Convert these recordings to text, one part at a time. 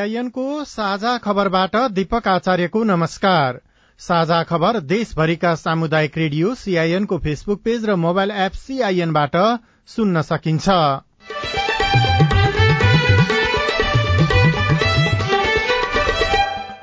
सीआईएनको साझा खबरबाट दीपक आचार्यको नमस्कार। साझा खबर देशभरिका सामुदायिक रेडियो सीआईएनको फेसबुक पेज र मोबाइल एप सीआईएनबाट सुन्न सकिन्छ।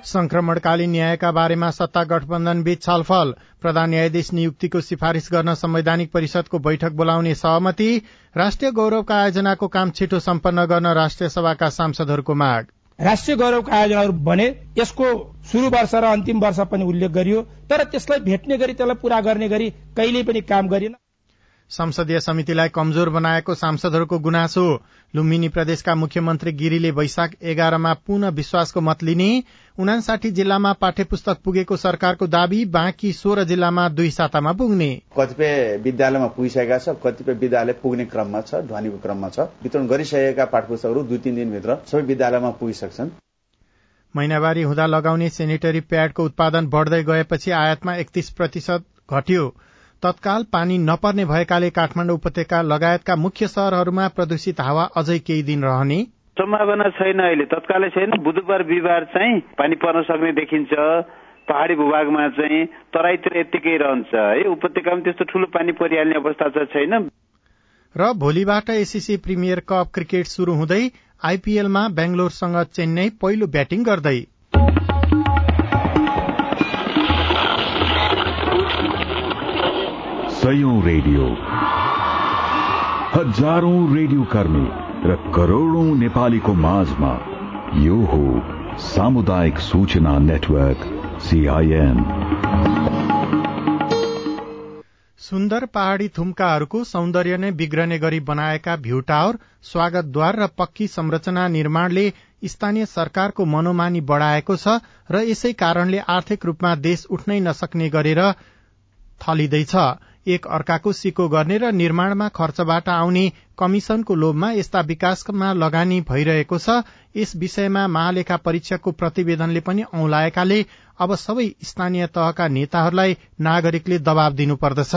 संक्रमणकालीन न्यायका बारेमा सत्ता गठबन्धन बीच छलफल। प्रधान न्यायाधीश नियुक्तिको सिफारिश गर्न संवैधानिक परिषदको बैठक बोलाउने सहमति। राष्ट्रिय गौरवका आयोजनाको काम छिटो सम्पन्न गर्न राष्ट्रिय सभाका सांसदहरूको माग। राष्ट्रिय गौरवका आयोजनाहरू बने यसको शुरू वर्ष र अन्तिम वर्ष पनि उल्लेख गरियो तर त्यसलाई भेट्ने गरी त्यसलाई पूरा गर्ने गरी कहिल्यै पनि काम गरिएन संसदीय समितिलाई कमजोर बनाएको सांसदहरूको गुनासो। लुम्बिनी प्रदेशका मुख्यमन्त्री गिरीले वैशाख एघारमा पुनः विश्वासको मत लिने उनासाठी जिल्लामा पाठ्य पुस्तक पुगेको सरकारको दावी बाँकी सोह्र जिल्लामा दुई सातामा पुग्ने। कतिपय विद्यालयमा पुगिसकेका छ कतिपय विद्यालय पुग्ने क्रममा छ ध्वनिको क्रममा छ। वितरण गरिसकेका पाठ्य पुस्तकहरू दुई तीन दिनभित्र सबै विद्यालयमा पुगिसक्छन्। महिनावारी हुँदा लगाउने सेनिटरी प्याडको उत्पादन बढ़दै गएपछि आयातमा एकतीस प्रतिशत घट्यो। तत्काल पानी नपर्ने भएकाले काठमाडौँ उपत्यका लगायतका मुख्य शहरहरूमा प्रदूषित हावा अझै केही दिन रहने। सम्भावना छैन अहिले। तत्कालै छैन। बुधबार बिहिबार चाहिँ पानी पर्न सक्ने देखिन्छ। पहाड़ी भूभागमा चाहिँ तराईतिर यत्तिकै रहन्छ। है उपत्यकामा त्यस्तो ठूलो पानी परिहाल्ने अवस्था चाहिँ छैन। र भोलिबाट एसीसी प्रिमियर कप क्रिकेट शुरू हुँदै आईपीएलमा बेंगलोरसँग चेन्नई पहिलो ब्याटिङ गर्दै सयौं रेडियो। हजारौं रेडियो कर्मी र करोड़ौं नेपालीको माझमा यो हो सामुदायिक सूचना नेटवर्क सीआईएन सुन्दर पहाड़ी थुम्काहरूको सौन्दर्य नै बिग्रने गरी बनाएका भ्यू टावर स्वागतद्वार र पक्की संरचना निर्माणले स्थानीय सरकारको मनोमानी बढ़ाएको छ र यसै कारणले आर्थिक रूपमा देश उठ्नै नसक्ने गरेर थलिँदैछ। एक अर्काको सिको गर्ने र निर्माणमा खर्चबाट आउने कमिशनको लोभमा यस्ता विकासमा लगानी भइरहेको छ। यस विषयमा महालेखा परीक्षकको प्रतिवेदनले पनि औंलाएकाले अब सबै स्थानीय तहका नेताहरूलाई नागरिकले दबाव दिनुपर्दछ।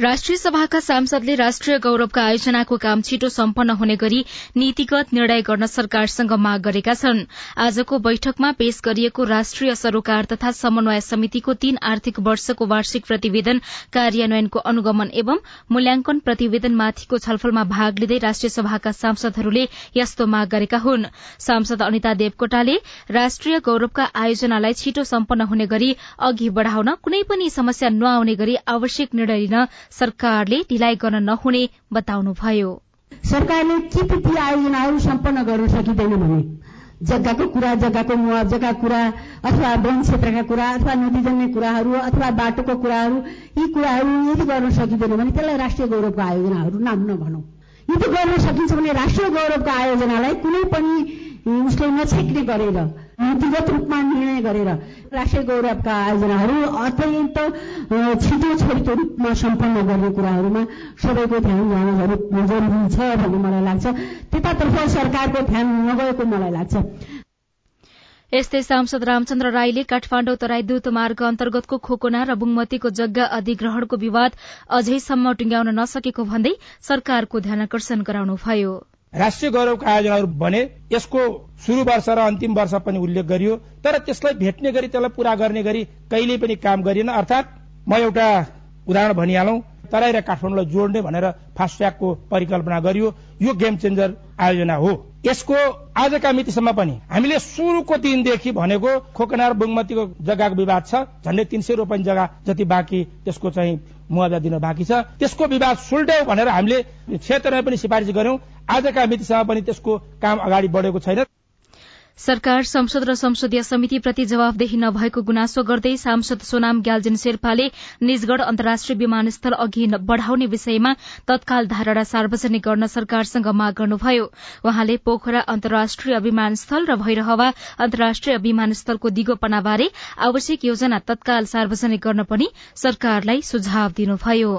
राष्ट्रिय सभाका सांसदले राष्ट्रिय गौरवका आयोजनाको काम छिटो सम्पन्न हुने गरी नीतिगत निर्णय गर्न सरकारसँग माग गरेका छन्। आजको बैठकमा पेश गरिएको राष्ट्रिय सरोकार तथा समन्वय समितिको तीन आर्थिक वर्षको वार्षिक प्रतिवेदन कार्यान्वयनको अनुगमन एवं मूल्याङ्कन प्रतिवेदनमाथिको छलफलमा भाग लिँदै राष्ट्रिय सभाका सांसदहरूले यस्तो माग गरेका हुन्। सांसद अनिता देवकोटाले राष्ट्रिय गौरवका आयोजनालाई छिटो सम्पन्न हुने गरी अघि बढ़ाउन कुनै पनि समस्या नआउने गरी आवश्यक निर्णय लिन सरकारले ढिलाइ गर्न नहुने बताउनुभयो। सरकारले के ती आयोजनाहरू सम्पन्न गर्न सकिँदैन भने जग्गाको कुरा जग्गाको मुआवजाका कुरा अथवा वन क्षेत्रका कुरा अथवा नदीजन्य कुराहरू अथवा बाटोको कुराहरू यी कुराहरू यदि गर्न सकिँदैन भने त्यसलाई राष्ट्रिय गौरवको आयोजनाहरू नाम नभनौँ। यदि गर्न सकिन्छ भने राष्ट्रिय गौरवको आयोजनालाई कुनै पनि उसले नछेक्ने गरेर नीतिगत रूपमा निर्णय गरेर राष्ट्रिय गौरवका आयोजनाहरू अत्यन्त छिटो छरितो रूपमा सम्पन्न गर्ने कुराहरूमा सबैको ध्यान जान जरुरी छ भन्ने मलाई लाग्छ। त्यतातर्फ सरकारको ध्यान नगएको मलाई लाग्छ। यस्तै सांसद रामचन्द्र राईले काठमाण्डु तराई दूत मार्ग अन्तर्गतको खोकोना र बुङमतीको जग्गा अधिग्रहणको विवाद अझैसम्म टुंग्याउन नसकेको भन्दै सरकारको ध्यानकर्षण गराउनुभयो। राष्ट्रिय गौरवका आयोजनाहरू बने यसको शुरू वर्ष र अन्तिम वर्ष पनि उल्लेख गरियो तर त्यसलाई भेट्ने गरी त्यसलाई पूरा गर्ने गरी कहिल्यै पनि काम गरिएन। अर्थात् म एउटा उदाहरण भनिहालौँ तराई र काठमाडौँलाई जोड्ने भनेर फास्ट्यागको परिकल्पना गरियो। यो गेम चेन्जर आयोजना हो। यसको आजका मितिसम्म पनि हामीले सुरुको दिनदेखि भनेको खोकनार बुङमतीको जग्गाको विवाद छ झन्डै तीन सय रोपनी जग्गा जति बाँकी त्यसको चाहिँ मुआवजा दिन बाँकी छ। त्यसको विवाद सुल्ट्याउ भनेर हामीले क्षेत्रमा पनि सिफारिस गर्यौं आजका मितिसम्म पनि त्यसको काम अगाडि बढेको छैन। सरकार संसद र संसदीय समितिप्रति जवाफदेही नभएको गुनासो गर्दै सांसद सोनाम ग्याल्जेन शेर्पाले निजगढ़ अन्तर्राष्ट्रिय विमानस्थल अघि बढ़ाउने विषयमा तत्काल धारणा सार्वजनिक गर्न सरकारसँग माग गर्नुभयो। वहाँले पोखरा अन्तर्राष्ट्रिय विमानस्थल र भैरहवा अन्तर्राष्ट्रिय विमानस्थलको दिगोपनाबारे आवश्यक योजना तत्काल सार्वजनिक गर्न पनि सरकारलाई सुझाव दिनुभयो।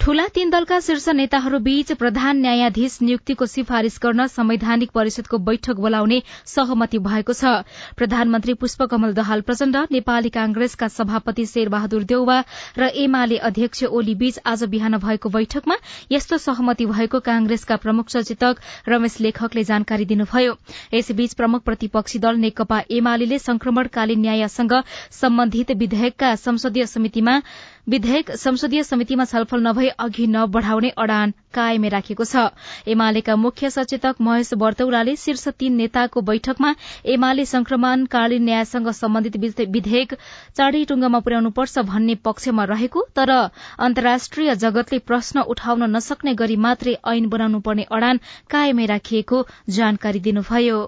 ठूला तीन दलका शीर्ष नेताहरूबीच प्रधान न्यायाधीश नियुक्तिको सिफारिश गर्न संवैधानिक परिषदको बैठक बोलाउने सहमति भएको छ। प्रधानमन्त्री पुष्पकमल दहाल प्रचण्ड नेपाली कांग्रेसका सभापति शेरबहादुर देउवा र एमाले अध्यक्ष ओली बीच आज बिहान भएको बैठकमा यस्तो सहमति भएको कांग्रेसका प्रमुख सचेतक रमेश लेखकले जानकारी दिनुभयो। यसबीच प्रमुख प्रतिपक्षी दल नेकपा एमाले संक्रमणकालीन न्यायसँग सम्बन्धित विधेयकका संसदीय समितिमा विधेयक संसदीय समितिमा छलफल नभई अघि नबढ़ाउने अड़ान कायमै राखेको छ। एमालेका मुख्य सचेतक महेश बर्तौलाले शीर्ष तीन नेताको बैठकमा एमाले संक्रमणकालीन न्यायसँग सम्बन्धित विधेयक चाँडै टुंगमा पुर्याउनुपर्छ भन्ने पक्षमा रहेको तर अन्तर्राष्ट्रिय जगतले प्रश्न उठाउन नसक्ने गरी मात्रै ऐन बनाउनु पर्ने अड़ान कायमै राखिएको जानकारी दिनुभयो।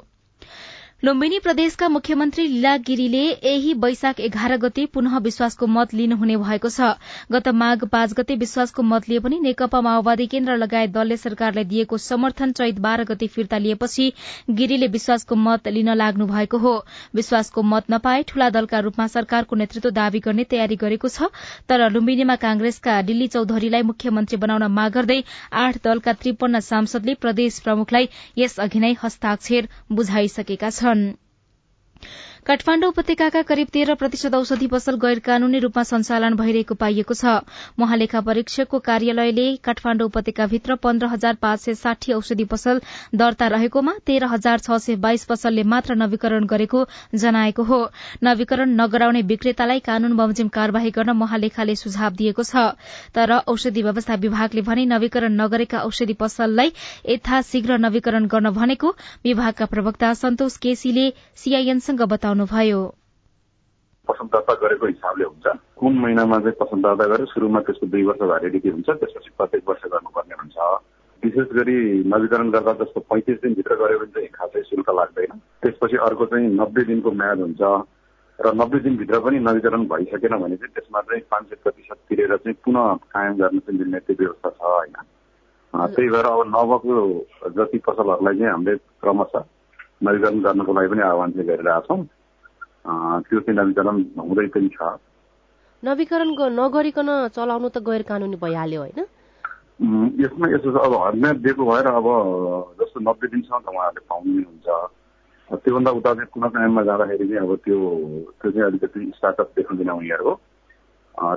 लुम्बिनी प्रदेशका मुख्यमन्त्री लीला गिरीले यही वैशाख एघार गते पुनः विश्वासको मत लिनुहुने भएको छ। गत माघ पाँच गते विश्वासको मत लिए पनि नेकपा माओवादी केन्द्र लगायत दलले सरकारलाई दिएको समर्थन चैत बाह्र गते फिर्ता लिएपछि गिरीले विश्वासको मत लिन लाग्नु भएको हो। विश्वासको मत नपाए ठूला दलका रूपमा सरकारको नेतृत्व दावी गर्ने तयारी गरेको छ तर लुम्बिनीमा कांग्रेसका डिल्ली चौधरीलाई मुख्यमन्त्री बनाउन माग गर्दै आठ दलका त्रिपन्न सांसदले प्रदेश प्रमुखलाई यसअघि नै हस्ताक्षर बुझाइसकेका छन्। done काठमाण्डु उपत्यकाका करिब तेह्र प्रतिशत औषधि पसल गैर कानूनी रूपमा सञ्चालन भइरहेको पाइएको छ। महालेखा परीक्षकको कार्यालयले काठमाण्डु उपत्यकाभित्र पन्ध्र हजार पाँच सय साठी औषधि पसल दर्ता रहेकोमा तेह्र हजार छ सय बाइस पसलले मात्र नवीकरण गरेको जनाएको हो। नवीकरण नगराउने विक्रेतालाई कानून बमोजिम कार्यवाही गर्न महालेखाले सुझाव दिएको छ। तर औषधि व्यवस्था विभागले भने नवीकरण नगरेका औषधि पसललाई यथाशीघ्र नवीकरण गर्न भनेको विभागका प्रवक्ता सन्तोष केसीले सीआईएनसँग बताउनु बताउनुभयो गरेको हिसाबले हुन्छ। कुन महिनामा चाहिँ पसन्द दर्ता गरेर सुरुमा त्यसको दुई वर्ष भ्यालिडिटी हुन्छ त्यसपछि प्रत्येक वर्ष गर्नुपर्ने हुन्छ। विशेष गरी नवीकरण गर्दा जस्तो पैँतिस दिनभित्र गऱ्यो भने चाहिँ खासै शुल्क लाग्दैन। त्यसपछि अर्को चाहिँ नब्बे दिनको म्याद हुन्छ। र नब्बे दिनभित्र पनि नवीकरण भइसकेन भने चाहिँ त्यसमा चाहिँ पाँच सय प्रतिशत तिरेर चाहिँ पुनः कायम गर्न चाहिँ मिल्ने त्यो व्यवस्था छ होइन। त्यही भएर अब नभएको जति पसलहरूलाई चाहिँ हामीले क्रमशः नवीकरण गर्नको लागि पनि आह्वान चाहिँ गरिरहेका छौँ त्यो चाहिँ नवीकरण हुँदै पनि छ। नवीकरण नगरिकन चलाउनु त गैर कानुनी भइहाल्यो होइन? यसमा यसो छ अब हदम्याद दिएको भएर अब जस्तो नब्बे दिनसम्म त उहाँहरूले पाउनु हुन्छ। त्योभन्दा उता चाहिँ पुनः कायममा जाँदाखेरि चाहिँ अब त्यो त्यो चाहिँ अलिकति स्टार्टअप देखाउँदैन उनीहरूको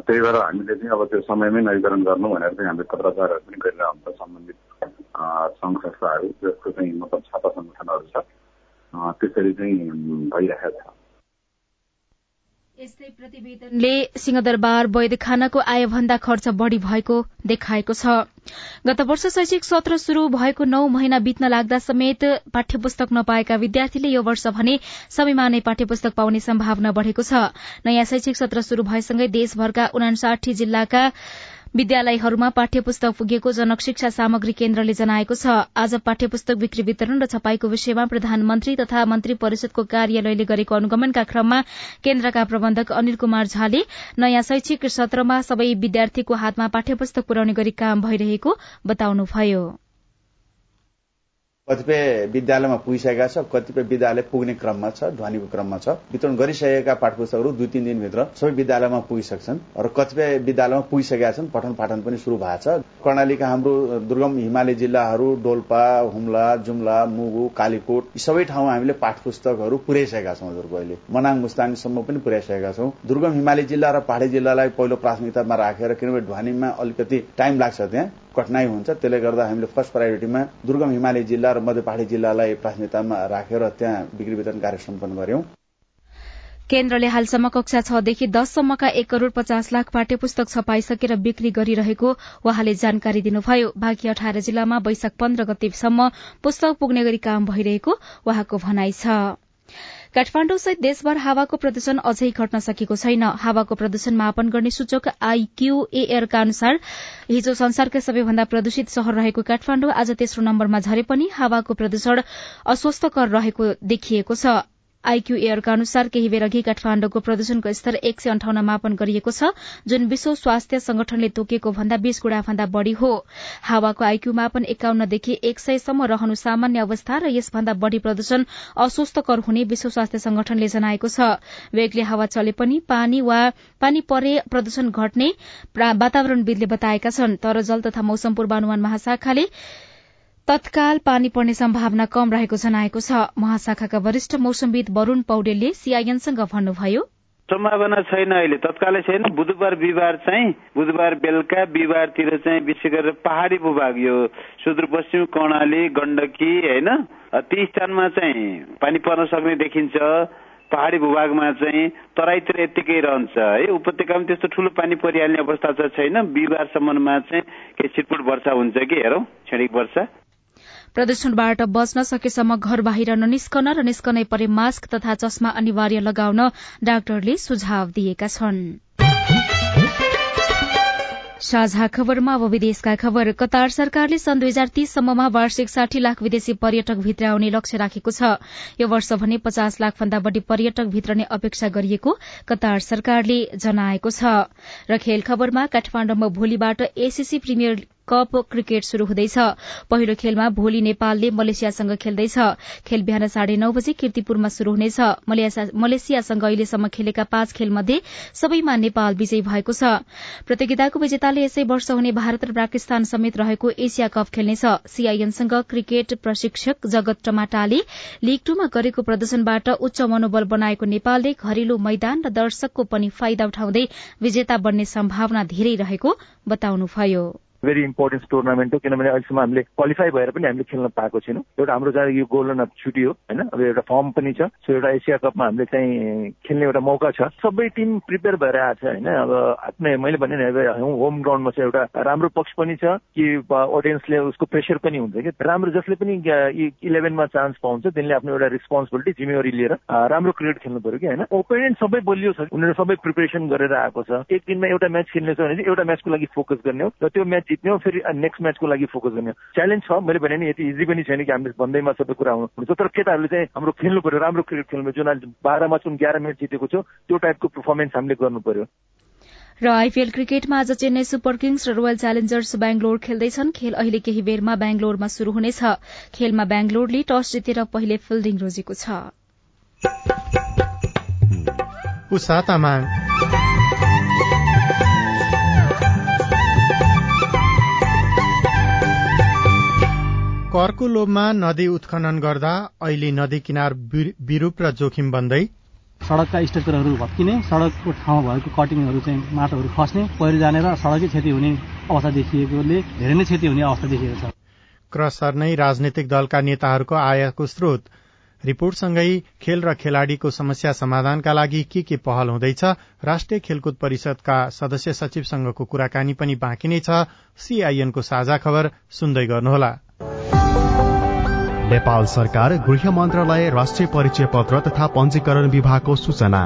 त्यही भएर हामीले चाहिँ अब त्यो समयमै नवीकरण गर्नु भनेर चाहिँ हामीले पत्रकारहरू पनि गरिरहेको हुन्छ सम्बन्धित सङ्घ संस्थाहरू जसको चाहिँ मतलब छापा सङ्गठनहरू छ। त्यसरी चाहिँ भइरहेको छ। यस्तै प्रतिवेदनले सिंहदरबार वैदखानाको आयभन्दा खर्च बढ़ी भएको देखाएको छ। गत वर्ष शैक्षिक सत्र शुरू भएको नौ महिना बित्न लाग्दा समेत पाठ्यपुस्तक नपाएका विद्यार्थीले यो वर्ष भने समयमा नै पाठ्यपुस्तक पाउने सम्भावना बढ़ेको छ। नयाँ शैक्षिक सत्र शुरू भएसँगै देशभरका उनासाठी जिल्लाका विद्यालयहरूमा पाठ्यपुस्तक पुगेको जनक शिक्षा सामग्री केन्द्रले जनाएको छ। आज पाठ्यपुस्तक बिक्री वितरण र छपाईको विषयमा प्रधानमन्त्री तथा मन्त्री परिषदको कार्यालयले गरेको अनुगमनका क्रममा केन्द्रका प्रबन्धक अनिल कुमार झाले नयाँ शैक्षिक सत्रमा सबै विद्यार्थीको हातमा पाठ्यपुस्तक पुर्याउने गरी काम भइरहेको बताउनुभयो। कतिपय विद्यालयमा पुगिसकेका छ कतिपय विद्यालय पुग्ने क्रममा छ ध्वनिको क्रममा छ। वितरण गरिसकेका पाठ्यपुस्तकहरू दुई तिन दिनभित्र सबै विद्यालयमा पुगिसक्छन्। र कतिपय विद्यालयमा पुगिसकेका छन् पठन पाठन पनि शुरू भएको छ। कर्णालीका हाम्रो दुर्गम हिमाली जिल्लाहरू डोल्पा हुम्ला जुम्ला मुगु कालीकोट यी सबै ठाउँमा हामीले पाठ्यपुस्तकहरू पुर्याइसकेका छौँ हजुरको अहिले। मनाङ मुस्ताङसम्म पनि पुर्याइसकेका छौँ। दुर्गम हिमाली जिल्ला र पहाडी जिल्लालाई पहिलो प्राथमिकतामा राखेर किनभने ध्वनिमा अलिकति टाइम लाग्छ त्यहाँ। कठिनाई हुन्छ। त्यसले गर्दा हामीले फर्स्ट प्रायोरिटीमा दुर्गम हिमाली जिल्ला र मध्य पहाडी जिल्लालाई प्राथमिकतामा राखेर त्यहाँ बिक्री वितरण कार्य सम्पन्न गर्यौं केन्द्रले हालसम्म कक्षा छदेखि दससम्मका एक करोड़ पचास लाख पाठ्यपुस्तक छपाइसकेर बिक्री गरिरहेको वहाँले जानकारी दिनुभयो। बाँकी अठार जिल्लामा वैशाख पन्ध्र गतेसम्म पुस्तक पुग्ने गरी काम भइरहेको वहाँको भनाइ छ। काठमाण्डुसहित देशभर हावाको प्रदूषण अझै घट्न सकेको छैन। हावाको प्रदूषण मापन गर्ने सूचक आईक्यूएयरका अनुसार हिजो संसारकै सबैभन्दा प्रदूषित शहर रहेको काठमाण्डु आज तेस्रो नम्बरमा झरे पनि हावाको प्रदूषण अस्वस्थकर रहेको देखिएको छ। आईक्यू एयरका अनुसार केही बेर अघि काठमाण्डुको प्रदूषणको स्तर एक सय अन्ठाउन्न मापन गरिएको छ जुन विश्व स्वास्थ्य संगठनले तोकेको भन्दा बीस गुणा भन्दा बढ़ी हो। हावाको आईक्यू मापन एकाउन्नदेखि एक सयसम्म रहनु सामान्य अवस्था र यसभन्दा बढ़ी प्रदूषण अस्वस्थकर हुने विश्व स्वास्थ्य संगठनले जनाएको छ। वेगले हावा चले पनि पानी वा पानी परे प्रदूषण घट्ने वातावरणविदले बताएका छन् तर जल तथा मौसम पूर्वानुमान महाशाखाले तत्काल पानी पर्ने सम्भावना कम रहेको जनाएको छ। महाशाखाका वरिष्ठ मौसमविद वरूण पौडेलले सीआईएनसँग भन्नुभयो। सम्भावना छैन अहिले। तत्कालै छैन। बुधबार बिहिबार चाहिँ बुधबार बेलुका बिहिबारतिर चाहिँ विशेष गरेर पहाड़ी भूभाग यो सुदूरपश्चिम कर्णाली गण्डकी होइन? ती स्थानमा चाहिँ पानी पर्न सक्ने देखिन्छ। पहाड़ी भूभागमा चाहिँ तराईतिर यत्तिकै रहन्छ। है उपत्यकामा त्यस्तो ठुलो पानी परिहाल्ने अवस्था चाहिँ छैन। बिहिबारसम्ममा चाहिँ केही छिटपुट वर्षा हुन्छ कि हेरौँ क्षणिक वर्षा। प्रदूषणबाट बच्न सकेसम्म घर बाहिर ननिस्कन र निस्कनै परे मास्क तथा चस्मा अनिवार्य लगाउन डाक्टरले सुझाव दिएका छन्। साझा खबरमा अब विदेशका खबर। कतार सरकारले सन् दुई हजार तीससम्ममा वार्षिक साठी लाख विदेशी पर्यटक भित्राउने लक्ष्य राखेको छ। यो वर्ष भने पचास लाख भन्दा बढ़ी पर्यटक भित्रने अपेक्षा गरिएको कतार सरकारले जनाएको छ। र खेल खबरमा काठमाण्डुमा भोलिबाट एसीसी प्रिमियर कप क्रिकेट शुरू हुँदैछ। पहिलो खेलमा भोलि नेपालले मलेसियासँग खेल्दैछ। खेल बिहान साढे नौ बजे किर्तिपुरमा शुरू हुनेछ। मलेसियासँग अहिलेसम्म खेलेका पाँच खेलमध्ये सबैमा नेपाल विजयी भएको छ। प्रतियोगिताको विजेताले यसै वर्ष हुने भारत र पाकिस्तान समेत रहेको एसिया कप खेल्नेछ। सीआईएनसँग क्रिकेट प्रशिक्षक जगत टमाटाले लीग टूमा गरेको प्रदर्शनबाट उच्च मनोबल बनाएको नेपालले घरेलु मैदान र दर्शकको पनि फाइदा उठाउँदै विजेता बन्ने सम्भावना धेरै रहेको बताउनुभयो। भेरी इम्पोर्टेन्ट टुर्नामेन्ट हो किनभने अहिलेसम्म हामीले क्वालिफाई भएर पनि हामीले खेल्न पाएको छैनौँ। एउटा हाम्रो चाहिँ यो गोल्डन अप छुट्टी हो होइन? अब एउटा फर्म पनि छ। सो एउटा एसिया कपमा हामीले चाहिँ खेल्ने एउटा मौका छ। सबै टिम प्रिपेयर भएर आएको छ होइन? अब आफ्नै मैले भने होम ग्राउन्डमा चाहिँ एउटा राम्रो पक्ष पनि छ कि अडियन्सले उसको प्रेसर पनि हुन्छ कि? राम्रो जसले पनि इलेभेनमा चान्स पाउँछ त्यसले आफ्नो एउटा रेस्पोन्सिबिलिटी जिम्मेवारी लिएर राम्रो क्रिकेट खेल्नु पर्यो कि होइन? ओपोनेन्ट सबै बलियो छ। उनीहरू सबै प्रिपेरेसन गरेर आएको छ। एक दिनमा एउटा म्याच खेल्ने छ भने एउटा म्याचको लागि फोकस गर्ने हो। र त्यो म्याच जित्ने हो फेरि नेक्स्ट म्याचको लागि फोकस गर्ने च्यालेन्ज छ मैले भने नि यति इजी पनि छैन कि हामीले भन्दैमा सबै कुरा हुनुहुन्छ तर केटाहरूले चाहिँ हाम्रो खेल्नु पर्यो राम्रो क्रिकेट खेल्नु जुन बाह्रमा जुन एघार म्याच जितेको छ त्यो टाइपको पर्फर्मेन्स हामीले गर्नु पर्यो। र आइपीएल क्रिकेटमा आज चेन्नई सुपर किङ्स र रोयल च्यालेन्जर्स बेंगलोर खेल्दैछन्। खेल अहिले केही बेरमा बेंगलोरमा शुरू हुनेछ। खेलमा बेंगलोरले टस जितेर पहिले फिल्डिङ रोजेको छ। करको लोभमा नदी उत्खनन गर्दा अहिले नदी किनार विरूप र जोखिम बन्दै। सड़कका स्ट्रक्चरहरू भत्किने सड़कको ठाउँ भएको कटिङहरू चाहिँ माटोहरू खस्ने पहिरो जाने र सड़कै क्षति हुने अवस्था देखिएकोले धेरै नै क्षति हुने अवस्था देखिएको छ। क्रसर नै राजनैतिक दलका नेताहरूको आयको स्रोत। रिपोर्टसँगै खेल र खेलाड़ीको समस्या समाधानका लागि के के पहल हुँदैछ राष्ट्रिय खेलकुद परिषदका सदस्य सचिवसँगको कुराकानी पनि बाँकी नै छ। सीआईएनको साझा खबर सुन्दै गर्नुहोला। नेपाल सरकार गृह मन्त्रालय राष्ट्रिय परिचय पत्र तथा पञ्जीकरण विभागको सूचना।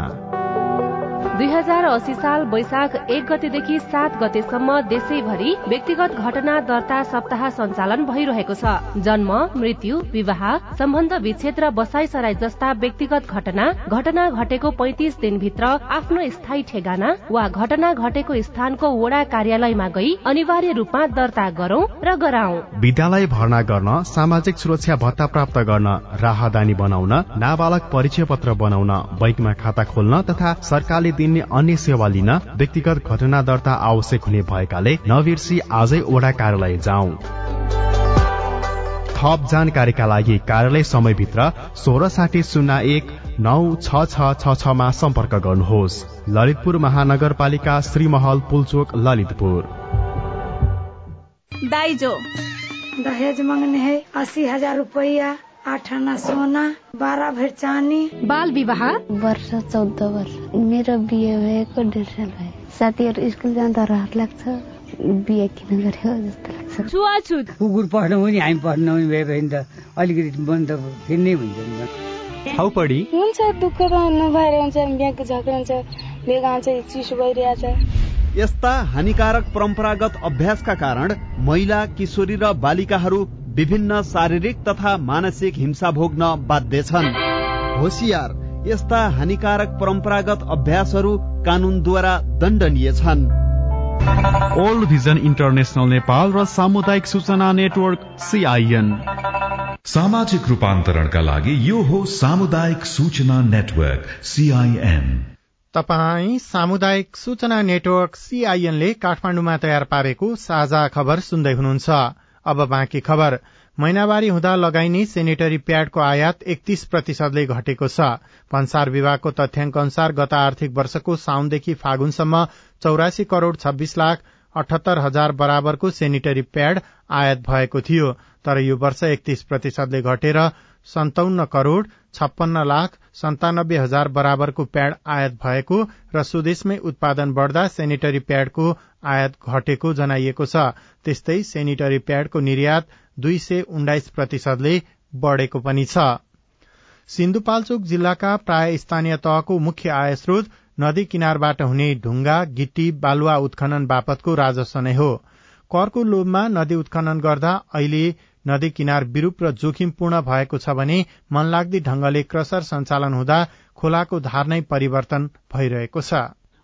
दुई हजार अस्सी साल वैशाख एक गतेदेखि सात गतेसम्म देशैभरि व्यक्तिगत घटना दर्ता सप्ताह सञ्चालन भइरहेको छ। जन्म मृत्यु विवाह सम्बन्ध विच्छेद र बसाई सराई जस्ता व्यक्तिगत घटना घटना घटेको पैतिस दिनभित्र आफ्नो स्थायी ठेगाना वा घटना घटेको स्थानको वडा कार्यालयमा गई अनिवार्य रूपमा दर्ता गरौं र गराउ विद्यालय भर्ना गर्न सामाजिक सुरक्षा भत्ता प्राप्त गर्न राहदानी बनाउन नाबालक परिचय पत्र बनाउन बैंकमा खाता खोल्न तथा सरकारले दिन दिने अन्य सेवा लिन व्यक्तिगत घटना दर्ता आवश्यक हुने भएकाले नबिर्सी आजै ओडा कार्यालय जाउँ। थप जानकारीका लागि कार्यालय समयभित्र सोह्र साठी शून्य एक नौ छ छ छ छमा सम्पर्क गर्नुहोस्। ललितपुर महानगरपालिका श्रीमहल पुलचोक ललितपुर। दाइजो। दहेज मांगने है अस्सी हजार रुपया। आठ आना सोना बाह्र भर चानी बाल विवाह? वर्ष चौध वर्ष। मेरो बिहे भएको डेढ साल भयो। साथीहरू स्कुल जाँदा रहर लाग्छ। बिहे किन गरेको जस्तो लाग्छ। छुवाछुत। कुकुर पढ्नु पनि हामी पढ्नु पनि भयो भने त अलिकति मन त हुन्छ नि खाउपडी हुन्छ दुःख त नभएर हुन्छ। बिहाको झगडा हुन्छ। बेग आउँछ चिसो भइरहेछ। यस्ता हानिकारक परम्परागत अभ्यासका कारण महिला किशोरी र बालिकाहरू विभिन्न शारीरिक तथा मानसिक हिंसा भोग्न बाध्य छन्। होसियार यस्ता हानिकारक परम्परागत अभ्यासहरू कानूनद्वारा दण्डनीय छन्। ओल्ड भिजन इन्टरनेसनल नेपाल र सामुदायिक सूचना नेटवर्क सीआईएन सामाजिक रूपान्तरणका लागि यो हो सामुदायिक सूचना नेटवर्क सीआईएन तपाई सामुदायिक सूचना नेटवर्क सीआईएनले काठमाडौँमा तयार पारेको साझा खबर सुन्दै हुनुहुन्छ। अब बाँकी खबर। महिनावारी हुँदा लगाइने सेनिटरी प्याडको आयात एकतीस प्रतिशतले घटेको छ। भन्सार विभागको तथ्याङ्क अनुसार गत आर्थिक वर्षको साउनदेखि फागुनसम्म चौरासी करोड़ छब्बीस लाख अठहत्तर हजार बराबरको सेनिटरी प्याड आयात भएको थियो तर यो वर्ष एकतीस प्रतिशतले घटेर सन्ताउन्न करोड़ छप्पन्न लाख सन्तानब्बे हजार बराबरको प्याड आयात भएको र स्वदेशमै उत्पादन बढ़दा सेनिटरी प्याडको आयात घटेको जनाइएको छ। त्यस्तै सेनिटरी प्याडको निर्यात दुई सय उन्नाइस प्रतिशतले बढ़ेको पनि छ। सिन्धुपाल्चोक जिल्लाका प्राय स्थानीय तहको मुख्य आय स्रोत नदी किनारबाट हुने ढुङ्गा गिट्टी बालुवा उत्खनन बापतको राजस्व नै हो। करको लोभमा नदी उत्खनन गर्दा अहिले नदी किनार विरूप र जोखिमपूर्ण भएको छ भने मनलाग्दी ढंगले क्रसर सञ्चालन हुँदा खोलाको धार नै परिवर्तन भइरहेको छ।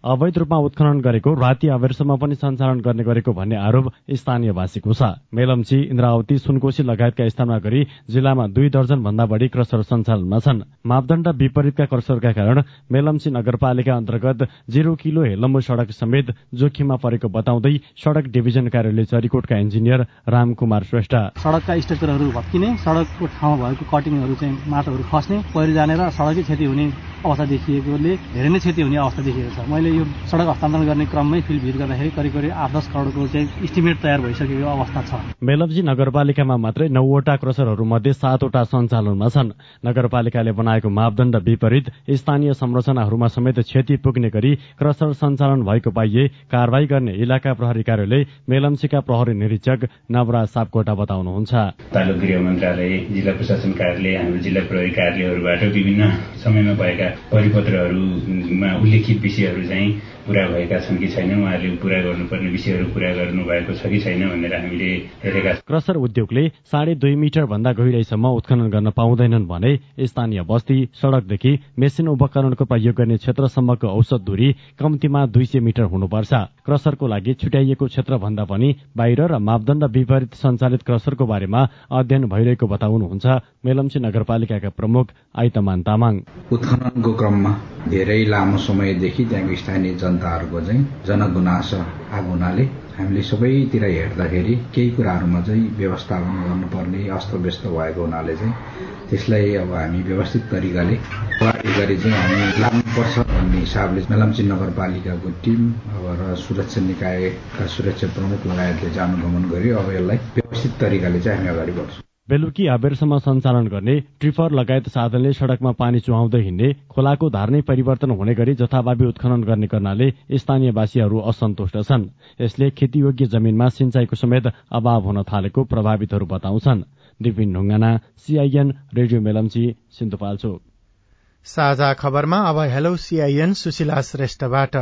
अवैध रूपमा उत्खनन गरेको राति अबेरसम्म पनि सञ्चालन गर्ने गरेको भन्ने आरोप स्थानीयवासीको छ। मेलम्ची इन्द्रावती सुनकोशी लगायतका स्थानमा गरी जिल्लामा दुई दर्जन भन्दा बढ़ी क्रसर सञ्चालनमा छन्। मापदण्ड विपरीतका क्रसरका कारण मेलम्ची नगरपालिका अन्तर्गत जिरो किलो हेलम्बु सड़क समेत जोखिममा परेको बताउँदै सड़क डिभिजन कार्यालय चरीकोटका इन्जिनियर रामकुमार श्रेष्ठ। सड़कका स्ट्रक्चरहरू भत्किने सड़कको ठाउँमा भएको कटिङहरू चाहिँ माटोहरू खस्ने पहिरो जाने र सड़कै क्षति हुने अवस्था देखिएकोले धेरै नै क्षति हुने अवस्था देखिएको छ। मैले यो सड़क हस्तान्तरण गर्ने क्रममै फिल्ड भिजिट गर्दाखेरि करिब करिब आठ दस करोडको चाहिँ इस्टिमेट तयार भइसकेको अवस्था छ। मेलब्जी नगरपालिकामा मात्रै नौवटा क्रसरहरू मध्ये सातवटा सञ्चालनमा छन्। नगरपालिकाले बनाएको मापदण्ड विपरीत स्थानीय संरचनाहरूमा समेत क्षति पुग्ने गरी क्रसर सञ्चालन भएको पाइए कारवाही गर्ने इलाका प्रहरी कार्यालय मेलम्चीका प्रहरी निरीक्षक नवराज सापकोटा बताउनुहुन्छ। तालुक गृह मन्त्रालय जिल्ला प्रशासन कार्यालय हाम्रो जिल्ला प्रहरी कार्यालयहरूबाट विभिन्न समयमा भएका परिपत्रहरूमा उल्लेखित विषयहरू चाहिँ पूरा भएका छन् कि छैन उहाँहरूले पूरा गर्नुपर्ने विषयहरू पूरा गर्नु भएको छ कि छैन भनेर हामीले हेरेका क्रसर उद्योगले साढे दुई मिटर भन्दा गहिराईसम्म उत्खनन गर्न पाउँदैनन् भने स्थानीय बस्ती सड़कदेखि मेसिन उपकरणको प्रयोग गर्ने क्षेत्रसम्मको औसत दूरी कम्तीमा दुई सय मिटर हुनुपर्छ। क्रसरको लागि छुट्याइएको क्षेत्र भन्दा पनि बाहिर र मापदण्ड विपरीत सञ्चालित क्रसरको बारेमा अध्ययन भइरहेको बताउनुहुन्छ मेलम्ची नगरपालिकाका प्रमुख आइतमान तामाङ। उत्खननको क्रममा धेरै लामो समयदेखि त्यहाँको स्थानीय जनताहरूको चाहिँ जनगुनासो आएको हुनाले हामीले सबैतिर हेर्दाखेरि केही कुराहरूमा चाहिँ व्यवस्थापन गर्नुपर्ने अस्तव्यस्त भएको हुनाले चाहिँ त्यसलाई अब हामी व्यवस्थित तरिकाले अगाडि गरी चाहिँ हामी लाग्नुपर्छ भन्ने हिसाबले मेलम्ची नगरपालिकाको टिम अब र सुरक्षा निकायका सुरक्षा प्रमुख लगायतले जानुगमन गरी अब यसलाई व्यवस्थित तरिकाले चाहिँ हामी अगाडि बढ्छौँ। बेलुकी आबेरसम्म सञ्चालन गर्ने ट्रिफर लगायत साधनले सड़कमा पानी चुहाउँदै हिँड्ने खोलाको धार नै परिवर्तन हुने गरी जथाभावी उत्खनन गर्ने गर्नाले स्थानीयवासीहरू असन्तुष्ट छन्। यसले खेतीयोग्य जमीनमा सिंचाईको समेत अभाव हुन थालेको प्रभावितहरू बताउँछन्। Dipin Dhungana CIN radio Melamchi Sindhupalchok. साझा खबरमा अब हेलो सीआईएन सुशीला श्रेष्ठबाट।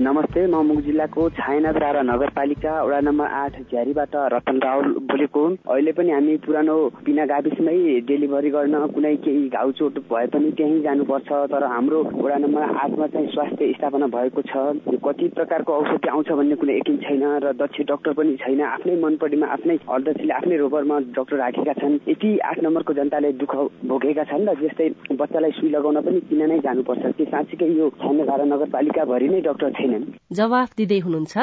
नमस्ते म मुग जिल्लाको छायानाथ रारा नगरपालिका वडा नम्बर आठ झ्यारीबाट रतन रावल बोलेको। अहिले पनि हामी पुरानो बिना गाविसमै डेलिभरी गर्न कुनै केही घाउचोट भए पनि त्यहीँ जानुपर्छ तर हाम्रो वडा नम्बर आठमा चाहिँ स्वास्थ्य स्थापना भएको छ। कति प्रकारको औषधि आउँछ भन्ने कुनै यकिन छैन र दक्ष डाक्टर पनि छैन। आफ्नै मनपट्टिमा आफ्नै अध्यक्षले आफ्नै रोगरमा डाक्टर राखेका छन्। यति आठ नम्बरको जनताले दुःख भोगेका छन् र जस्तै बच्चालाई सुई लगाउन पनि किन नै जानुपर्छ? त्यो साँच्चीकै यो छायानाथ नगरपालिकाभरि नै डाक्टर छैन? जवाफ दिँदै हुनुहुन्छ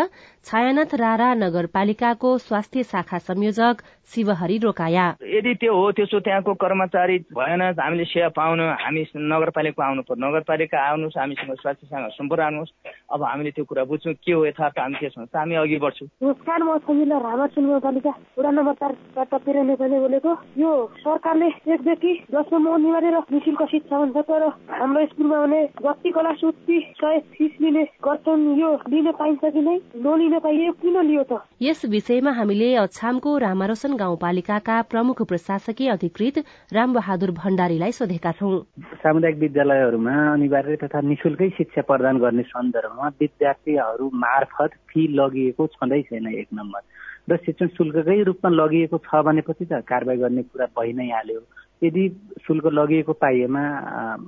छायानाथ रारा नगरपालिकाको स्वास्थ्य शाखा संयोजक शिवहरी रोकाया। यदि त्यो हो त्यसो त्यहाँको कर्मचारी भएन हामीले सेवा पाउन हामी नगरपालिका आउनु पर्यो नगरपालिका आउनुहोस् हामीसँग स्वास्थ्य शाखा सम्पर्क आउनुहोस्। अब हामीले त्यो कुरा बुझ्छौँ के हो यथार्थ हामी के छौँ हामी अघि बढ्छौँ। नमस्कार म सजिलो रामाचुल नगरपालिका वडा नम्बर चारबाट पिर नेपाली बोलेको। यो सरकारले एकदेखि दससम्म अनिवार्य र निशुल्क शिक्षा भन्छ तर हाम्रो स्कुलमा भने जति कला सुत्ती सय फिस लिने गर्छौँ लोन यो लिन पाइन्छ कि नै? नलिन पाइयो किन लियो त? यस विषयमा हामीले अछामको रामारोशन गाउँपालिकाका प्रमुख प्रशासकीय अधिकृत रामबहादुर भण्डारीलाई सोधेका छौं। सामुदायिक विद्यालयहरूमा अनिवार्य तथा निशुल्कै शिक्षा प्रदान गर्ने सन्दर्भमा विद्यार्थीहरू मार्फत फी लगिएको छँदै छैन एक नम्बर। र शिक्षण शुल्ककै रूपमा लगिएको छ भनेपछि त कारवाही गर्ने कुरा भइ नै हाल्यो। यदि शुल्क लगिएको पाइएमा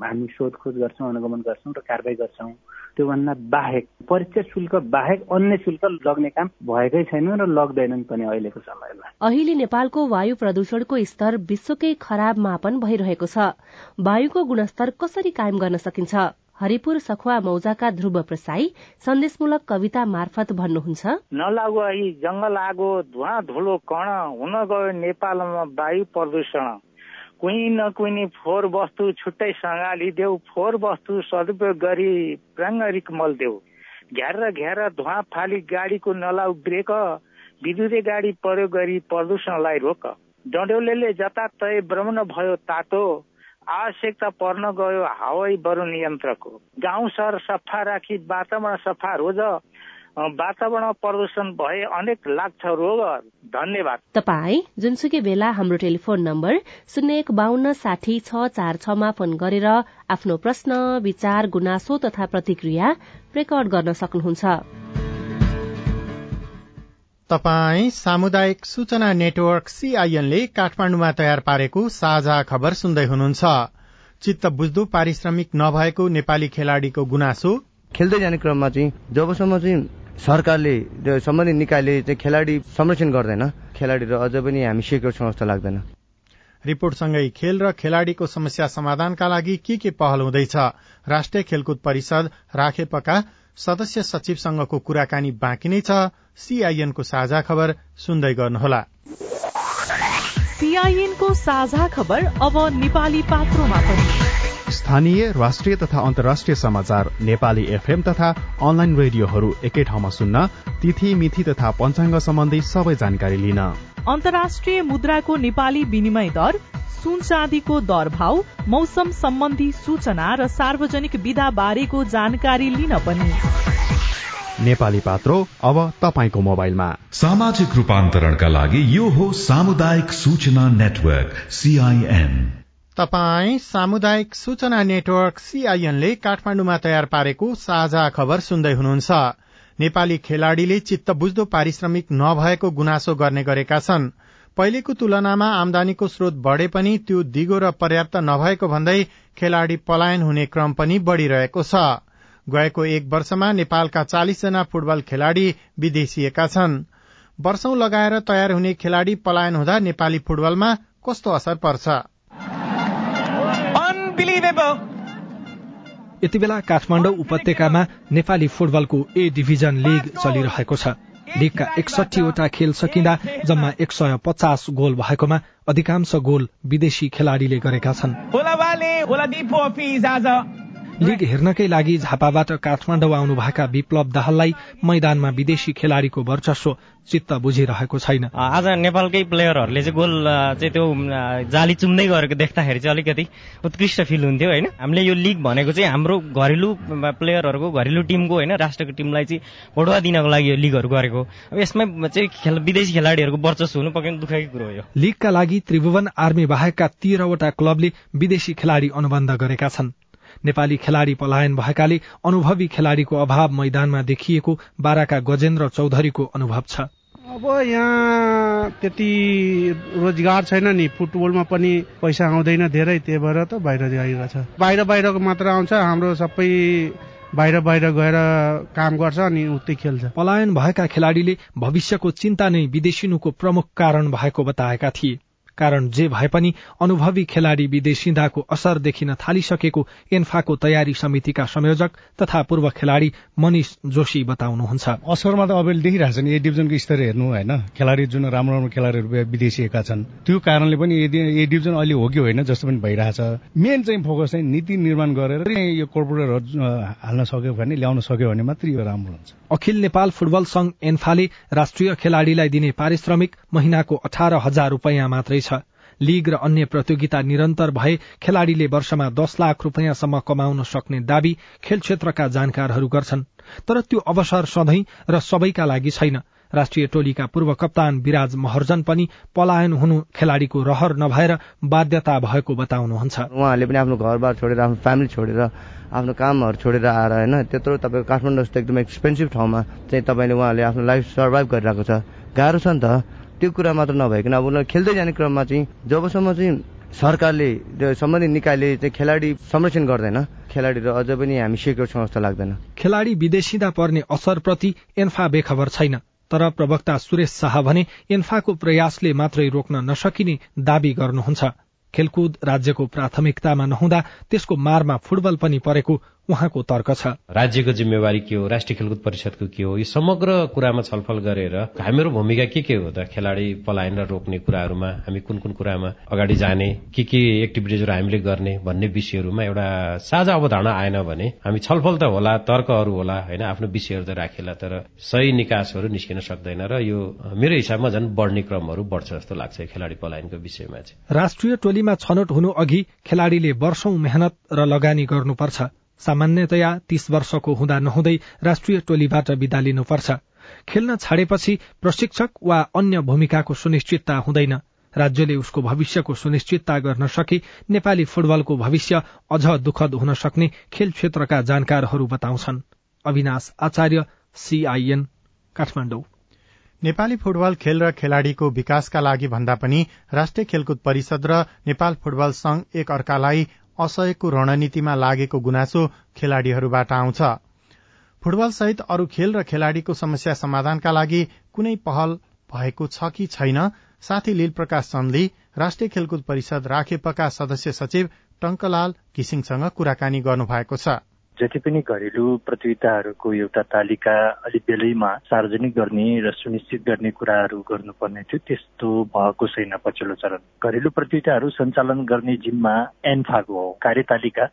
हामी सोधखोज गर्छौँ अनुगमन गर्छौँ र कारवाही गर्छौँ त्योभन्दा बाहेक परीक्षा शुल्क बाहेक अन्य शुल्क लग्ने काम भएकै छैन र लग्दैनन् पनि अहिलेको समयमा। अहिले नेपालको वायु प्रदूषणको स्तर विश्वकै खराब मापन भइरहेको छ। वायुको गुणस्तर कसरी कायम गर्न सकिन्छ? हरिपुर सखुवा मौजाका ध्रुव प्रसाई सन्देशमूलक कविता मार्फत भन्नुहुन्छ। नलागु यी जंगल आगो धुवा धुलो कण हुन गयो नेपालमा वायु प्रदूषण। कुही न कुहिनी फोहोर वस्तु छुट्टै सङ्घालिदेऊ फोहोर वस्तु सदुपयोग गरी प्राङ्गरिक मलदेऊ घ्यार घ्यार धुवा फाली गाडीको नलाउ ब्रेक विद्युतीय गाडी प्रयोग गरी प्रदूषणलाई रोक। डडेउले जताततै भ्रमण भयो तातो आवश्यकता पर्न गयो हवाई वरुण यन्त्रको गाउँ सहर सफा राखी वातावरण सफा रोज वातावरण प्रदूषण भए अनेक लाग्छ रोग धन्यवाद। तपाई जुनसुकै बेला हाम्रो टेलिफोन नम्बर शून्य एक बान्न साठी छ चार छमा फोन गरेर आफ्नो प्रश्न विचार गुनासो तथा प्रतिक्रिया रेकर्ड गर्न सक्नुहुन्छ। तपाई सामुदायिक सूचना नेटवर्क सीआईएनले काठमाण्डुमा तयार पारेको साझा खबर सुन्दै हुनुहुन्छ। चित्त बुझ्दो पारिश्रमिक नभएको नेपाली खेलाड़ीको गुनासो। खेल्दै जाने क्रममा चाहिँ जबसम्म चाहिँ सरकारले सम्बन्धित निकायले चाहिँ खेलाडी संरक्षण गर्दैन। खेलाडी र अझ पनि हामी सेक्योर छौँ जस्तो लाग्दैन। रिपोर्टसँगै खेल र खेलाड़ीको समस्या समाधानका लागि के के पहल हुँदैछ? राष्ट्रिय खेलकुद परिषद राखेपका सदस्य सचिवसँगको कुराकानी बाँकी नै छ। सीआईएनको साझा खबर सुन्दै गर्नुहोला। सीआईएनको साझा खबर अब नेपाली पात्रोमा पनि। स्थानीय राष्ट्रिय तथा अन्तर्राष्ट्रिय समाचार नेपाली एफएम तथा अनलाइन रेडियोहरू एकै ठाउँमा सुन्न तिथि मिथि तथा पञ्चाङ्ग सम्बन्धी सबै जानकारी लिन। अन्तर्राष्ट्रिय मुद्राको नेपाली विनिमय दर सुन चाँदीको दर भाव मौसम सम्बन्धी सूचना र सार्वजनिक विधा बारेको जानकारी लिन पनि। नेपाली पात्रो अब तपाईँको मोबाइलमा। सामाजिक रूपान्तरणका लागि यो हो सामुदायिक सूचना नेटवर्क सीआईएन तपाई सामुदायिक सूचना नेटवर्क सीआईएनले काठमाण्डुमा तयार पारेको साझा खबर सुन्दै हुनुहुन्छ। नेपाली खेलाड़ीले चित्त बुझ्दो पारिश्रमिक नभएको गुनासो गर्ने गरेका छन्। पहिलेको तुलनामा आमदानीको स्रोत बढ़े पनि त्यो दिगो र पर्याप्त नभएको भन्दै खेलाड़ी पलायन हुने क्रम पनि बढ़िरहेको छ। गएको एक वर्षमा नेपालका चालिसजना फुटबल खेलाड़ी विदेशिएका छन्। वर्षौं लगाएर तयार हुने खेलाड़ी पलायन हुँदा नेपाली फुटबलमा कस्तो असर पर्छ? यति बेला काठमाडौँ उपत्यकामा नेपाली फुटबलको ए डिभिजन लिग चलिरहेको छ। लिगका एकसठीवटा खेल सकिँदा जम्मा एक सय पचास गोल भएकोमा अधिकांश गोल विदेशी खेलाड़ीले गरेका छन्। लीग हेर्नकै लागि झापाबाट काठमाडौँ आउनुभएका विप्लव दाहाललाई मैदानमा विदेशी खेलाड़ीको वर्चस्व चित्त बुझिरहेको छैन। आज नेपालकै प्लेयरहरूले चाहिँ गोल चाहिँ त्यो जाली चुम्दै गरेको देख्दाखेरि चाहिँ अलिकति उत्कृष्ट फिल हुन्थ्यो होइन? हामीले यो लिग भनेको चाहिँ हाम्रो घरेलु प्लेयरहरूको घरेलु टिमको होइन? राष्ट्रको टिमलाई चाहिँ बढुवा दिनको लागि यो लिगहरू गरेको अब यसमा चाहिँ खेल विदेशी खेलाडीहरूको वर्चस्व हुनु पक्कै दुःखकै कुरो हो यो। लिगका लागि त्रिभुवन आर्मी बाहेकका तेह्रवटा क्लबले विदेशी खेलाडी अनुबन्ध गरेका छन्। नेपाली खेलाड़ी पलायन भएकाले अनुभवी खेलाड़ीको अभाव मैदानमा देखिएको बाराका गजेन्द्र चौधरीको अनुभव छ। अब यहाँ त्यति रोजगार छैन नि फुटबलमा पनि पैसा आउँदैन धेरै त्यही भएर त बाहिर जाइरहेछ बाहिर बाहिरको मात्र आउँछ हाम्रो सबै बाहिर बाहिर गएर काम गर्छ अनि उतै खेल्छ। पलायन भएका खेलाड़ीले भविष्यको चिन्ता नै विदेशिनुको प्रमुख कारण भएको बताएका थिए। कारण जे भए पनि अनुभवी खेलाड़ी विदेशिँदाको असर देखिन थालिसकेको एन्फाको तयारी समितिका संयोजक तथा पूर्व खेलाड़ी मनिष जोशी बताउनुहुन्छ। असरमा त अब देखिरहेको छ नि ए डिभिजनको स्तर हेर्नु होइन। खेलाडी जुन राम्रो राम्रो खेलाडीहरू विदेशिएका छन् त्यो कारणले पनि ए डिभिजन अहिले हो कि होइन जस्तो पनि भइरहेछ मेन चाहिँ फोकस चाहिँ नीति निर्माण गरेर यो कर्पोरेटहरू हाल्न सक्यो भने ल्याउन सक्यो भने मात्रै यो राम्रो हुन्छ। अखिल नेपाल फुटबल संघ एन्फाले राष्ट्रिय खेलाड़ीलाई दिने पारिश्रमिक महिनाको अठार हजार रूपियाँ मात्रै लीग र अन्य प्रतियोगिता निरन्तर भए खेलाड़ीले वर्षमा दस लाख रूपियाँसम्म कमाउन सक्ने दावी खेल क्षेत्रका जानकारहरू गर्छन्। तर त्यो अवसर सधैँ र सबैका लागि छैन। राष्ट्रिय टोलीका पूर्व कप्तान विराज महर्जन पनि पलायन हुनु खेलाड़ीको रहर नभएर बाध्यता भएको बताउनुहुन्छ। उहाँहरूले पनि आफ्नो घरबार छोडेर आफ्नो फ्यामिली छोडेर आफ्नो कामहरू छोडेर आएर होइन त्यत्रो तपाईँको काठमाडौँ जस्तो एकदम एक्सपेन्सिभ ठाउँमा चाहिँ तपाईँले उहाँहरूले आफ्नो लाइफ सर्भाइभ गरिरहेको छ। गाह्रो छ नि त। त्यो कुरा मात्र नभइकन अब उनीहरू खेल्दै जाने क्रममा चाहिँ जबसम्म चाहिँ सरकारले सम्बन्धित निकायले चाहिँ खेलाडी संरक्षण गर्दैन खेलाडी र अझ पनि हामी सेक्योर छौँ जस्तो लाग्दैन। खेलाडी विदेशिँदा पर्ने असरप्रति एन्फा बेखबर छैन तर प्रवक्ता सुरेश शाह भने इन्फाको प्रयासले मात्रै रोक्न नसकिने दावी गर्नुहुन्छ। खेलकुद राज्यको प्राथमिकतामा नहुँदा त्यसको मारमा फुटबल पनि परेको उहाँको तर्क छ। राज्यको जिम्मेवारी के हो राष्ट्रिय खेलकुद परिषदको के हो यो समग्र कुरामा छलफल गरेर हाम्रो भूमिका के के हो त खेलाडी पलायन रोक्ने कुराहरूमा हामी कुन कुन कुरामा अगाडि जाने के के एक्टिभिटिजहरू हामीले गर्ने भन्ने विषयहरूमा एउटा साझा अवधारणा आएन भने हामी छलफल त होला तर्कहरू होला होइन आफ्नो विषयहरू त राखेला तर सही निकासहरू निस्किन सक्दैन र यो मेरो हिसाबमा झन् बढ्ने क्रमहरू बढ्छ जस्तो लाग्छ खेलाडी पलायनको विषयमा चाहिँ। राष्ट्रिय टोलीमा छनौट हुनु अघि खेलाड़ीले वर्षौं मेहनत र लगानी गर्नुपर्छ। सामान्यतया तीस वर्षको हुँदा नहुँदै राष्ट्रिय टोलीबाट विदा लिनुपर्छ। खेल्न छाडेपछि प्रशिक्षक वा अन्य भूमिकाको सुनिश्चितता हुँदैन। राज्यले उसको भविष्यको सुनिश्चितता गर्न सके नेपाली फुटबलको भविष्य अझ दुखद हुन सक्ने खेल क्षेत्रका जानकारहरू बताउँछन्। अविनाश आचार्य सीआईएन काठमाडौँ। नेपाली फुटबल खेल र खेलाड़ीको विकासका लागि भन्दा पनि राष्ट्रिय खेलकुद परिषद र नेपाल फुटबल संघ एक अर्कालाई असहयोगको रणनीतिमा लागेको गुनासो खेलाड़ीहरूबाट आउँछ। फुटबल सहित अरू खेल र खेलाड़ीको समस्या समाधानका लागि कुनै पहल भएको छ कि छैन साथै लील प्रकाश चन्दले राष्ट्रिय खेलकुद परिषद राखेपका सदस्य सचिव टंकलाल घिसिङसँग कुराकानी गर्नुभएको छ। जति पनि घरेलु प्रतियोगिताहरूको एउटा तालिका अलिक बेलैमा सार्वजनिक गर्ने र सुनिश्चित गर्ने कुराहरू गर्नुपर्ने थियो त्यस्तो भएको छैन पछिल्लो चरण। घरेलु प्रतियोगिताहरू सञ्चालन गर्ने जिम्मा एन्फाको हो कार्यतालिका।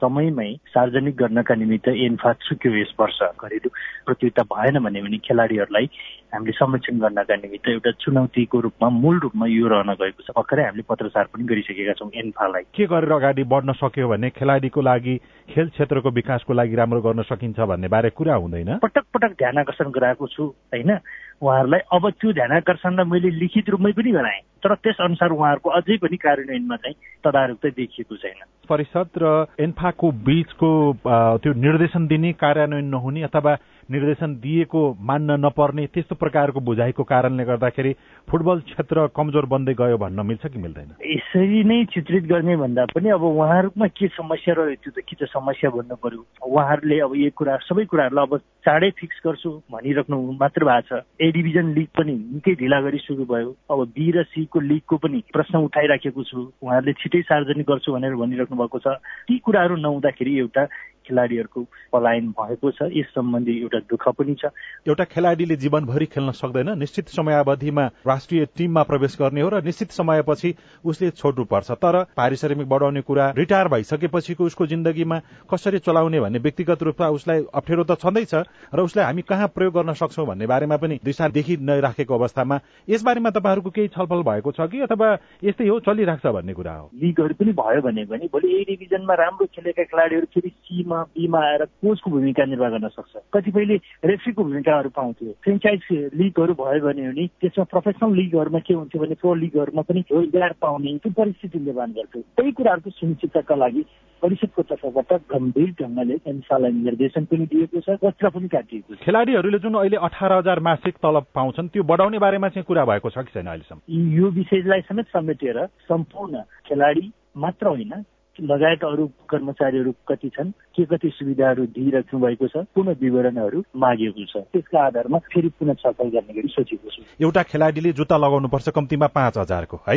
समयमै सार्वजनिक गर्नका निमित्त एन्फा चुक्यो यस वर्ष घरेलु प्रतियोगिता भएन भने पनि खेलाडीहरूलाई हामीले संरक्षण गर्नका निमित्त एउटा चुनौतीको रूपमा मूल रूपमा यो रहन गएको छ। भर्खरै हामीले पत्रचार पनि गरिसकेका छौँ एन्फालाई के गरेर अगाडि बढ्न सक्यो भने खेलाडीको लागि खेल क्षेत्रको विकासको लागि राम्रो गर्न सकिन्छ भन्ने बारे कुरा हुँदैन? पटक पटक ध्यान आकर्षण गराएको छु होइन? उहाँहरूलाई अब त्यो ध्यान आकर्षणलाई मैले लिखित रूपमै पनि गराएँ। तर त्यस अनुसार उहाँहरूको अझै पनि कार्यान्वयनमा चाहिँ तदारुकता देखिएको छैन। परिषद र एन्फाको बीचको त्यो निर्देशन दिने कार्यान्वयन नहुने अथवा निर्देशन दिएको मान्न नपर्ने त्यस्तो प्रकारको बुझाइको कारणले गर्दाखेरि फुटबल क्षेत्र कमजोर बन्दै गयो भन्न मिल्छ कि मिल्दैन? यसरी नै चित्रित गर्ने भन्दा पनि अब उहाँहरूमा के समस्या रह्यो त्यो त के त समस्या भन्नु पर्यो? उहाँहरूले अब यो कुरा सबै कुराहरूलाई अब चाँडै फिक्स गर्छु भनिराख्नु मात्र भएको छ। ए डिभिजन लिग पनि निकै ढिला गरी सुरु भयो। अब बी र सीको लिगको पनि प्रश्न उठाइराखेको छु। उहाँहरूले छिटै सार्वजनिक गर्छु भनेर भनिराख्नु भएको छ। ती कुराहरू नहुँदाखेरि एउटा खेलाडीहरूको पलायन भएको छ। यस सम्बन्धी एउटा दुःख पनि छ। एउटा खेलाडीले जीवनभरि खेल्न सक्दैन। निश्चित समयावधिमा राष्ट्रिय टिममा प्रवेश गर्ने हो र निश्चित समयपछि उसले छोड्नु पर्छ तर पारिश्रमिक बढाउने कुरा रिटायर भइसकेपछिको उसको जिन्दगीमा कसरी चलाउने भन्ने व्यक्तिगत रूपमा उसलाई अप्ठ्यारो त छँदैछ र उसलाई हामी कहाँ प्रयोग गर्न सक्छौँ भन्ने बारेमा पनि दिशा देखि नराखेको अवस्थामा यसबारेमा तपाईँहरूको केही छलफल भएको छ कि अथवा यस्तै हो चलिरहेको छ भन्ने कुरा हो? लिगहरू पनि भयो भने भोलि ए डिभिजनमा राम्रो खेलेका खेलाडीहरू फेरि सीमा बीमा आएर कोचको भूमिका निर्वाह गर्न सक्छ। कतिपयले रेफ्रीको भूमिकाहरू पाउँथ्यो। फ्रेन्चाइज लिगहरू भयो भने पनि त्यसमा प्रोफेसनल लिगहरूमा के हुन्थ्यो भने प्रो लिगहरूमा पनि रोजगार पाउने त्यो परिस्थिति निर्माण गर्थ्यो। त्यही कुराहरूको सुनिश्चितताका लागि परिषदको तर्फबाट गम्भीर ढङ्गले एन्सालाई निर्देशन पनि दिएको छ पत्र पनि काटिएको छ। खेलाडीहरूले जुन अहिले अठार हजार मासिक तलब पाउँछन् त्यो बढाउने बारेमा चाहिँ कुरा भएको छ कि छैन अहिलेसम्म? यो विषयलाई समेत समेटेर सम्पूर्ण खेलाडी मात्र होइन लगायत अरू कर्मचारीहरू कति छन् के कति सुविधाहरू दिइराख्नु भएको छ पुनः विवरणहरू मागिएको छ। त्यसका आधारमा फेरि पुनः छलफल गर्ने गरी सोचेको छु। एउटा खेलाडीले जुत्ता लगाउनुपर्छ कम्तीमा पाँच हजारको है?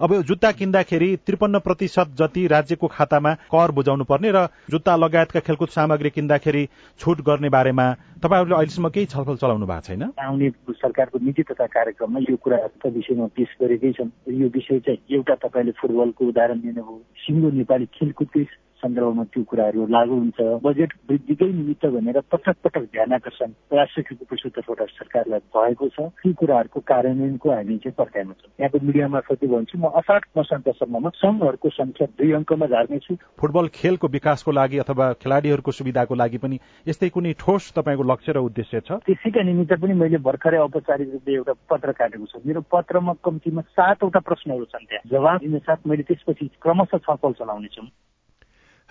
अब यो जुत्ता किन्दाखेरि त्रिपन्न प्रतिशत जति राज्यको खातामा कर बुझाउनु पर्ने र जुत्ता लगायतका खेलकुद सामग्री किन्दाखेरि छुट गर्ने बारेमा तपाईँहरूले अहिलेसम्म केही छलफल चलाउनु भएको छैन? आउने सरकारको नीति तथा कार्यक्रममा यो कुराहरूका विषयमा पेश गरेकै छन्। यो विषय चाहिँ एउटा तपाईँले फुटबलको उदाहरण दिनुभयो सिङ्गो नेपाली खेलकुदकै सन्दर्भमा त्यो कुराहरू लागू हुन्छ। बजेट वृद्धिकै निमित्त भनेर पटक पटक ध्यान आकर्षण राष्ट्रिय खेलकुद परिषद तर्फबाट सरकारलाई भएको छ। ती कुराहरूको कार्यान्वयनको हामी चाहिँ पर्खाइमा छौँ। यहाँको मिडिया मार्फत भन्छु म असाठ मसान्तसम्ममा सङ्घहरूको संख्या दुई अङ्कमा झार्नेछु। फुटबल खेलको विकासको लागि अथवा खेलाडीहरूको सुविधाको लागि पनि यस्तै कुनै ठोस तपाईँको लक्ष्य र उद्देश्य छ? त्यसैका निमित्त पनि मैले भर्खरै औपचारिक रूपले एउटा पत्र काटेको छु। मेरो पत्रमा कम्तीमा सातवटा प्रश्नहरू छन् त्यहाँ। जवाब दिन साथ मैले त्यसपछि क्रमशः छलफल चलाउनेछु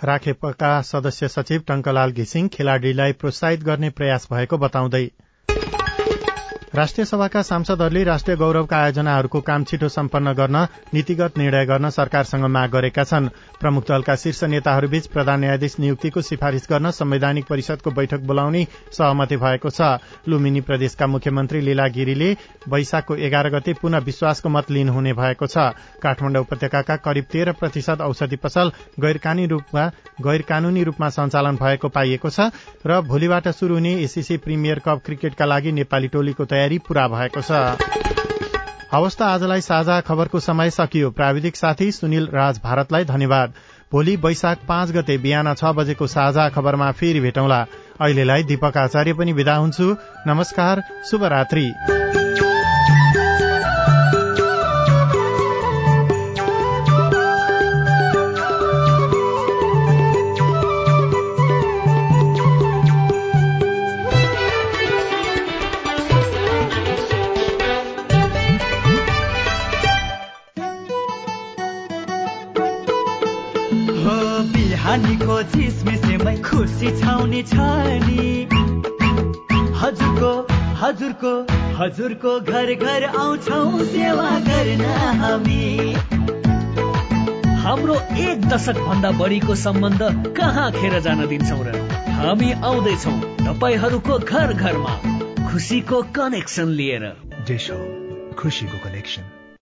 राखेपका सदस्य सचिव टंकलाल घिसिङ खेलाड़ीलाई प्रोत्साहित गर्ने प्रयास भएको बताउँदै राष्ट्रिय सभाका सांसदहरूले राष्ट्रिय गौरवका आयोजनाहरूको काम छिटो सम्पन्न गर्न नीतिगत निर्णय गर्न सरकारसँग माग गरेका छन्। प्रमुख दलका शीर्ष नेताहरूबीच प्रधान न्यायाधीश नियुक्तिको सिफारिश गर्न संवैधानिक परिषदको बैठक बोलाउने सहमति भएको छ। लुम्बिनी प्रदेशका मुख्यमन्त्री लीला गिरीले वैशाखको एघार गते पुनः विश्वासको मत लिनुहुने भएको छ। काठमाडौँ उपत्यकाका करिब तेह्र प्रतिशत औषधि पसल गैर कानूनी रूपमा सञ्चालन भएको पाइएको छ र भोलिबाट शुरू हुने एसीसी प्रिमियर कप क्रिकेटका लागि नेपाली टोलीको पूरा भएको छ। हवस् आजलाई साझा खबरको समय सकियो। प्राविधिक साथी सुनिल राज भारतलाई धन्यवाद। भोलि वैशाख पाँच गते बिहान छ बजेको साझा खबरमा फेरि भेटौँला। अहिलेलाई दीपक आचार्य पनि विदा हुन्छु। नमस्कार शुभरात्री। हजुरको हजुरको हजुरको घर घर आउँछौ सेवा गर्न हामी। हाम्रो एक दशक भन्दा बढीको सम्बन्ध कहाँ खेर जान दिन्छौ र हामी आउँदैछौ तपाईँहरूको घर घरमा खुसीको कनेक्सन लिएर। खुसीको कनेक्सन।